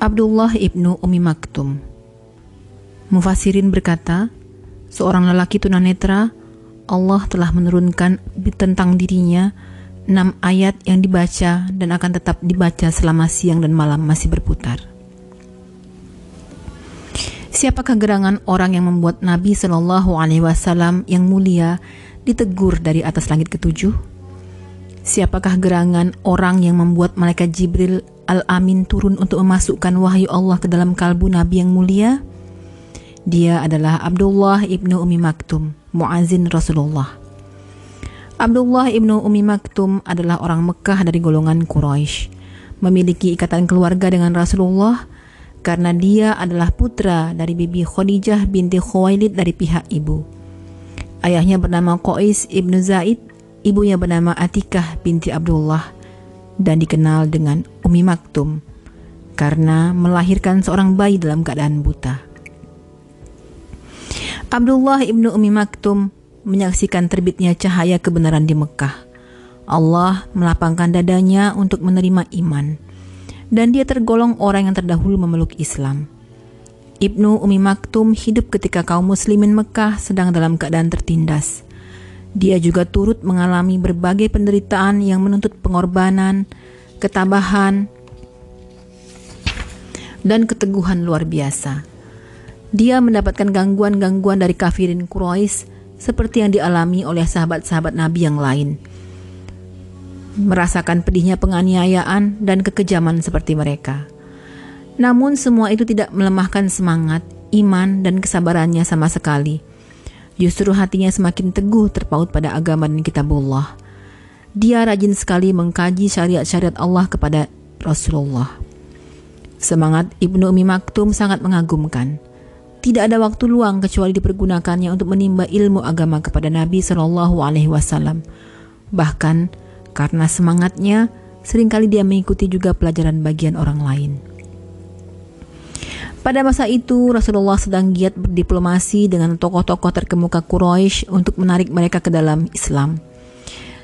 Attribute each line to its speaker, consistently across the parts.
Speaker 1: Abdullah ibnu Umi Maktum Mufasirin berkata, seorang lelaki tunanetra, Allah telah menurunkan tentang dirinya enam ayat yang dibaca dan akan tetap dibaca selama siang dan malam masih berputar. Siapakah gerangan orang yang membuat Nabi Shallallahu Alaihi Wasallam yang mulia ditegur dari atas langit ketujuh? Siapakah gerangan orang yang membuat malaikat Jibril Al-Amin turun untuk memasukkan wahyu Allah ke dalam kalbu Nabi yang mulia? Dia adalah Abdullah ibnu Umi Maktum, muazin Rasulullah. Abdullah ibnu Umi Maktum adalah orang Mekah dari golongan Quraisy, memiliki ikatan keluarga dengan Rasulullah karena dia adalah putra dari Bibi Khadijah binti Khuwailid dari pihak ibu. Ayahnya bernama Qais ibnu Zaid, ibunya bernama Atikah binti Abdullah dan dikenal dengan Umi Maktum karena melahirkan seorang bayi dalam keadaan buta. Abdullah ibnu Umi Maktum menyaksikan terbitnya cahaya kebenaran di Mekah. Allah melapangkan dadanya untuk menerima iman, dan dia tergolong orang yang terdahulu memeluk Islam. Ibnu Umi Maktum hidup ketika kaum muslimin Mekah sedang dalam keadaan tertindas. Dia juga turut mengalami berbagai penderitaan yang menuntut pengorbanan, ketabahan, dan keteguhan luar biasa. Dia mendapatkan gangguan-gangguan dari kafirin Quraisy seperti yang dialami oleh sahabat-sahabat Nabi yang lain. Merasakan pedihnya penganiayaan dan kekejaman seperti mereka. Namun semua itu tidak melemahkan semangat, iman, dan kesabarannya sama sekali Justru hatinya semakin teguh terpaut pada agama dan kitabullah. Dia rajin sekali mengkaji syariat-syariat Allah kepada Rasulullah. Semangat Ibnu Umi Maktum sangat mengagumkan. Tidak ada waktu luang kecuali dipergunakannya untuk menimba ilmu agama kepada Nabi Shallallahu Alaihi Wasallam. Bahkan karena semangatnya, sering kali dia mengikuti juga pelajaran bagian orang lain. Pada masa itu, Rasulullah sedang giat berdiplomasi dengan tokoh-tokoh terkemuka Quraisy untuk menarik mereka ke dalam Islam.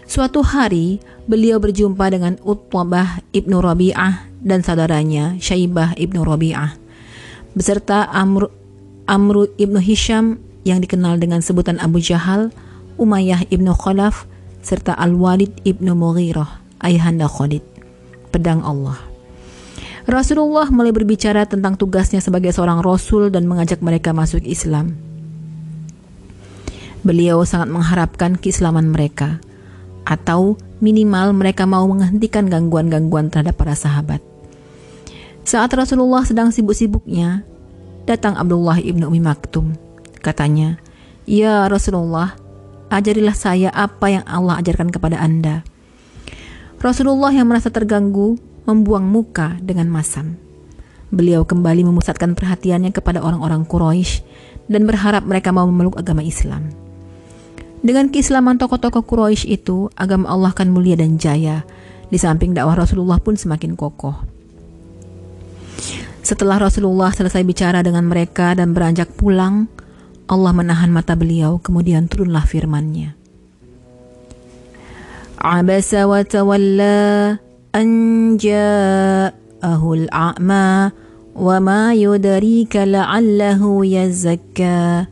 Speaker 1: Suatu hari, beliau berjumpa dengan Utbah ibnu Rabi'ah dan saudaranya Syaibah ibnu Rabi'ah, beserta Amr, Amru ibnu Hisham yang dikenal dengan sebutan Abu Jahal, Umayyah ibnu Khalaf, serta Al-Walid ibnu Mughirah, ayahanda Khalid, pedang Allah. Rasulullah mulai berbicara tentang tugasnya sebagai seorang rasul dan mengajak mereka masuk Islam. Beliau sangat mengharapkan keislaman mereka, atau minimal mereka mau menghentikan gangguan-gangguan terhadap para sahabat. Saat Rasulullah sedang sibuk-sibuknya, datang Abdullah ibnu Umi Maktum. Katanya, Ya Rasulullah, ajarilah saya apa yang Allah ajarkan kepada Anda. Rasulullah yang merasa terganggu membuang muka dengan masam. Beliau kembali memusatkan perhatiannya kepada orang-orang Quraisy dan berharap mereka mau memeluk agama Islam. Dengan keislaman tokoh-tokoh Quraisy itu, agama Allah akan mulia dan jaya. Di samping dakwah Rasulullah pun semakin kokoh. Setelah Rasulullah selesai bicara dengan mereka dan beranjak pulang, Allah menahan mata beliau, kemudian turunlah firman-Nya. Abasa wa tawalla أن جاءه الأعمى وما يدريك لعله يزكى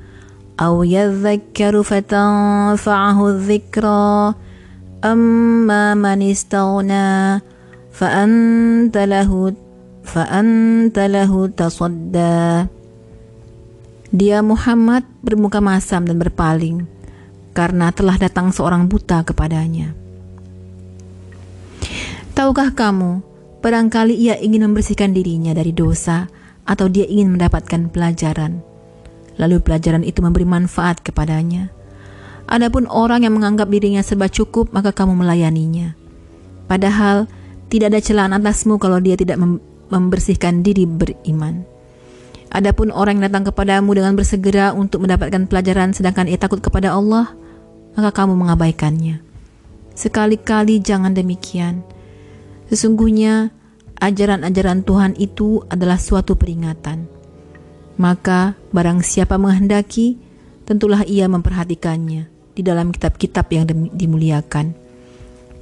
Speaker 1: أو يذكر فتنفعه الذكرى أما من استغنى فأنت له فأنت له تصدى Dia Muhammad bermuka masam dan berpaling karena telah datang seorang buta kepadanya. Tahukah kamu, barangkali ia ingin membersihkan dirinya dari dosa atau dia ingin mendapatkan pelajaran. Lalu pelajaran itu memberi manfaat kepadanya. Adapun orang yang menganggap dirinya serba cukup, maka kamu melayaninya. Padahal tidak ada celaan atasmu kalau dia tidak mem membersihkan diri beriman. Adapun orang yang datang kepadamu dengan bersegera untuk mendapatkan pelajaran sedangkan ia takut kepada Allah, maka kamu mengabaikannya. Sekali-kali jangan demikian. Sesungguhnya ajaran-ajaran Tuhan itu adalah suatu peringatan. Maka barang siapa menghendaki, tentulah ia memperhatikannya di dalam kitab-kitab yang dimuliakan,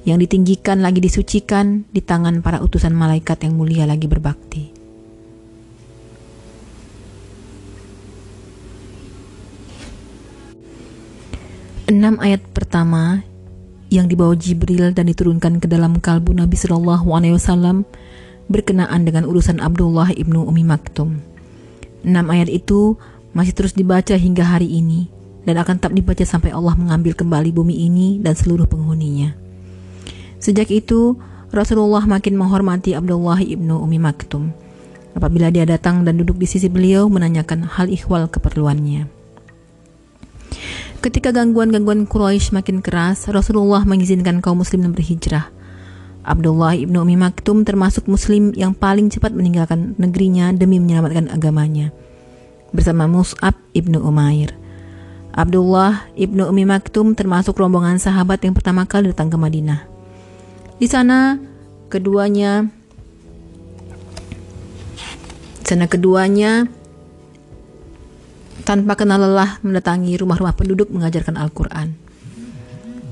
Speaker 1: yang ditinggikan lagi disucikan di tangan para utusan malaikat yang mulia lagi berbakti. Enam ayat pertama yang dibawa Jibril dan diturunkan ke dalam kalbu Nabi Shallallahu Alaihi Wasallam berkenaan dengan urusan Abdullah ibnu Umi Maktum. Enam ayat itu masih terus dibaca hingga hari ini dan akan tetap dibaca sampai Allah mengambil kembali bumi ini dan seluruh penghuninya. Sejak itu, Rasulullah makin menghormati Abdullah ibnu Umi Maktum. Apabila dia datang dan duduk di sisi beliau menanyakan hal ikhwal keperluannya. Ketika gangguan-gangguan Quraisy makin keras, Rasulullah mengizinkan kaum muslim berhijrah. Abdullah ibnu Umi Maktum termasuk muslim yang paling cepat meninggalkan negerinya demi menyelamatkan agamanya. Bersama Mus'ab ibnu Umair. Abdullah ibnu Umi Maktum termasuk rombongan sahabat yang pertama kali datang ke Madinah. Di sana, keduanya sana keduanya tanpa kenal lelah mendatangi rumah-rumah penduduk mengajarkan Al-Quran.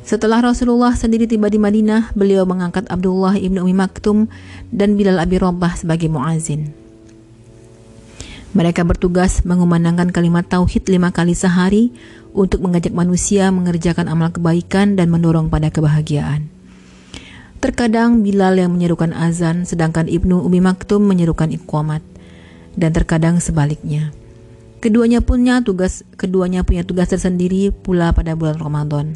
Speaker 1: Setelah Rasulullah sendiri tiba di Madinah, beliau mengangkat Abdullah ibnu Umi Maktum dan Bilal Abi Rabah sebagai muazin. Mereka bertugas mengumandangkan kalimat tauhid lima kali sehari untuk mengajak manusia mengerjakan amal kebaikan dan mendorong pada kebahagiaan. Terkadang Bilal yang menyerukan azan, sedangkan Ibnu Umi Maktum menyerukan iqamat, dan terkadang sebaliknya. Keduanya punya tugas keduanya punya tugas tersendiri pula pada bulan Ramadan.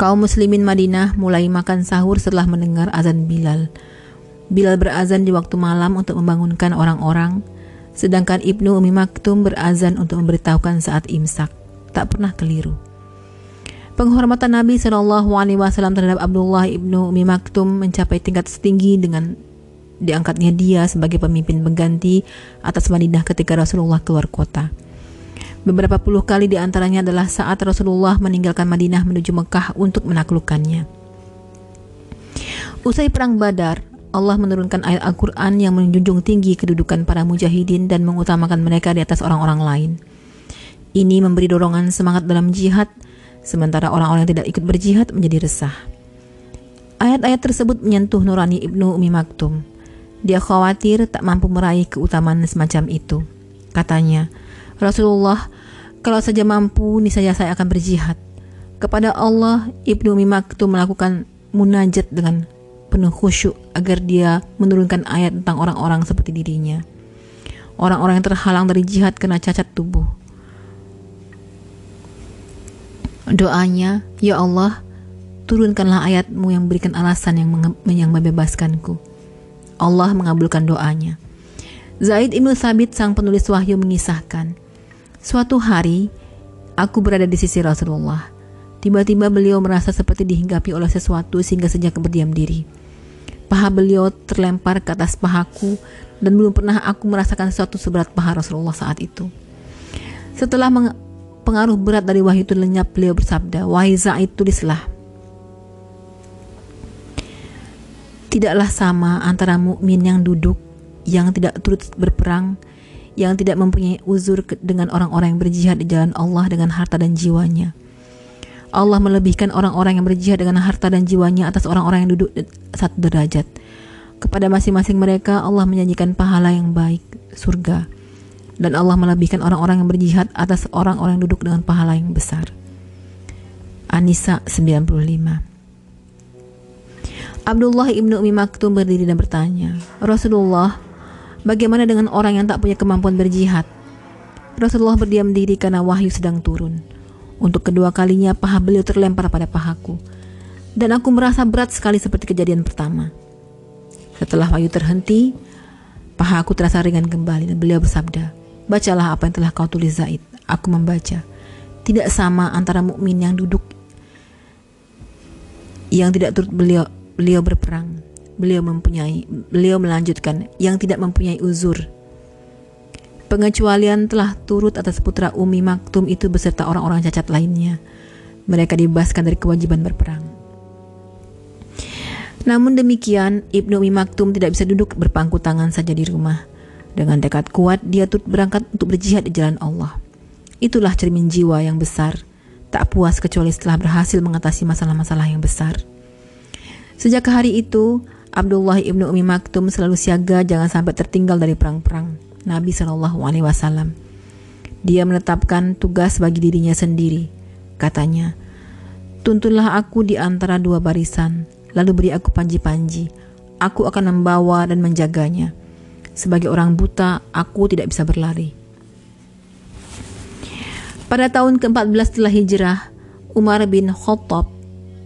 Speaker 1: Kaum muslimin Madinah mulai makan sahur setelah mendengar azan Bilal. Bilal berazan di waktu malam untuk membangunkan orang-orang, sedangkan Ibnu Umi Maktum berazan untuk memberitahukan saat imsak. Tak pernah keliru. Penghormatan Nabi Shallallahu Alaihi Wasallam terhadap Abdullah ibnu Umi Maktum mencapai tingkat setinggi dengan diangkatnya dia sebagai pemimpin pengganti atas Madinah ketika Rasulullah keluar kota. Beberapa puluh kali di antaranya adalah saat Rasulullah meninggalkan Madinah menuju Mekah untuk menaklukkannya. Usai perang Badar, Allah menurunkan ayat Al-Quran yang menjunjung tinggi kedudukan para mujahidin dan mengutamakan mereka di atas orang-orang lain. Ini memberi dorongan semangat dalam jihad, sementara orang-orang yang tidak ikut berjihad menjadi resah. Ayat-ayat tersebut menyentuh nurani Ibnu Umi Maktum. Dia khawatir tak mampu meraih keutamaan semacam itu. Katanya, Rasulullah, kalau saja mampu, niscaya saya akan berjihad. Kepada Allah, Ibnu Umi Maktum melakukan munajat dengan penuh khusyuk agar dia menurunkan ayat tentang orang-orang seperti dirinya. Orang-orang yang terhalang dari jihad karena cacat tubuh. Doanya, Ya Allah, turunkanlah ayatmu yang berikan alasan yang, yang membebaskanku. Allah mengabulkan doanya. Zaid ibnu Sabit sang penulis wahyu mengisahkan, Suatu hari, aku berada di sisi Rasulullah. Tiba-tiba beliau merasa seperti dihinggapi oleh sesuatu sehingga sejak berdiam diri. Paha beliau terlempar ke atas pahaku dan belum pernah aku merasakan sesuatu seberat paha Rasulullah saat itu. Setelah pengaruh berat dari wahyu itu lenyap, beliau bersabda, Wahai Zaid, tulislah. Tidaklah sama antara mukmin yang duduk, yang tidak turut berperang, yang tidak mempunyai uzur dengan orang-orang yang berjihad di jalan Allah dengan harta dan jiwanya. Allah melebihkan orang-orang yang berjihad dengan harta dan jiwanya atas orang-orang yang duduk satu derajat. Kepada masing-masing mereka Allah menyanyikan pahala yang baik, surga. Dan Allah melebihkan orang-orang yang berjihad atas orang-orang yang duduk dengan pahala yang besar. Anisa 95 Abdullah ibnu Umi Maktum berdiri dan bertanya, Rasulullah, bagaimana dengan orang yang tak punya kemampuan berjihad? Rasulullah berdiam diri karena wahyu sedang turun. Untuk kedua kalinya paha beliau terlempar pada pahaku. Dan aku merasa berat sekali seperti kejadian pertama. Setelah wahyu terhenti, pahaku terasa ringan kembali dan beliau bersabda, Bacalah apa yang telah kau tulis Zaid. Aku membaca. Tidak sama antara mukmin yang duduk yang tidak turut beliau beliau berperang. Beliau mempunyai, beliau melanjutkan yang tidak mempunyai uzur. Pengecualian telah turut atas putra Umi Maktum itu beserta orang-orang cacat lainnya. Mereka dibebaskan dari kewajiban berperang. Namun demikian, Ibnu Umi Maktum tidak bisa duduk berpangku tangan saja di rumah. Dengan tekad kuat, dia turut berangkat untuk berjihad di jalan Allah. Itulah cermin jiwa yang besar, tak puas kecuali setelah berhasil mengatasi masalah-masalah yang besar. Sejak hari itu, Abdullah ibnu Umi Maktum selalu siaga jangan sampai tertinggal dari perang-perang Nabi Shallallahu Alaihi Wasallam. Dia menetapkan tugas bagi dirinya sendiri. Katanya, Tuntunlah aku di antara dua barisan, lalu beri aku panji-panji. Aku akan membawa dan menjaganya. Sebagai orang buta, aku tidak bisa berlari. Pada tahun ke-14 setelah hijrah, Umar bin Khattab,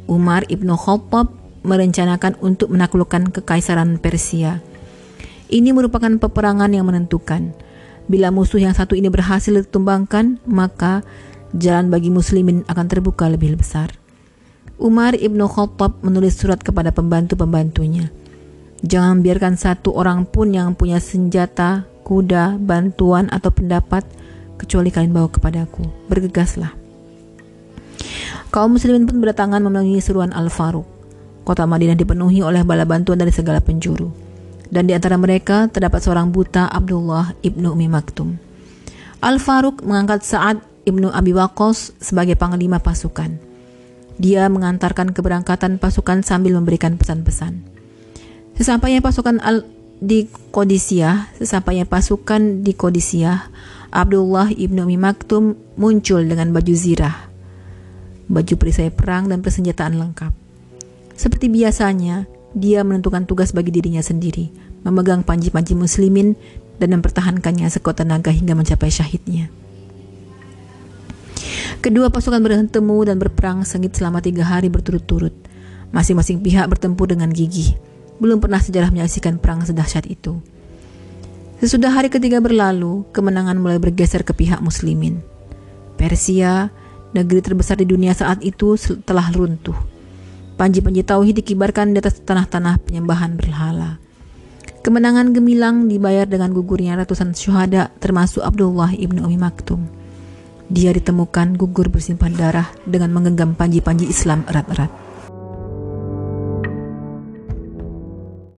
Speaker 1: Umar ibnu Khattab merencanakan untuk menaklukkan kekaisaran Persia. Ini merupakan peperangan yang menentukan. Bila musuh yang satu ini berhasil ditumbangkan, maka jalan bagi muslimin akan terbuka lebih besar. Umar ibnu Khattab menulis surat kepada pembantu-pembantunya. Jangan biarkan satu orang pun yang punya senjata, kuda, bantuan, atau pendapat kecuali kalian bawa kepadaku. Bergegaslah. Kaum muslimin pun berdatangan memenuhi seruan Al-Faruq. Kota Madinah dipenuhi oleh bala bantuan dari segala penjuru. Dan di antara mereka terdapat seorang buta Abdullah ibnu Umi Maktum. Al-Faruq mengangkat Sa'ad ibnu Abi Waqqas sebagai panglima pasukan. Dia mengantarkan keberangkatan pasukan sambil memberikan pesan-pesan. Sesampainya pasukan al di Kodisiah, sesampainya pasukan di Kodisiah, Abdullah ibnu Umi Maktum muncul dengan baju zirah, baju perisai perang dan persenjataan lengkap. Seperti biasanya, dia menentukan tugas bagi dirinya sendiri, memegang panji-panji muslimin dan mempertahankannya sekuat tenaga hingga mencapai syahidnya. Kedua pasukan bertemu dan berperang sengit selama tiga hari berturut-turut. Masing-masing pihak bertempur dengan gigih. Belum pernah sejarah menyaksikan perang sedahsyat itu. Sesudah hari ketiga berlalu, kemenangan mulai bergeser ke pihak muslimin. Persia, negeri terbesar di dunia saat itu telah runtuh. Panji-panji tauhid dikibarkan di atas tanah-tanah penyembahan berhala. Kemenangan gemilang dibayar dengan gugurnya ratusan syuhada termasuk Abdullah ibnu Umi Maktum. Dia ditemukan gugur bersimpan darah dengan menggenggam panji-panji Islam erat-erat.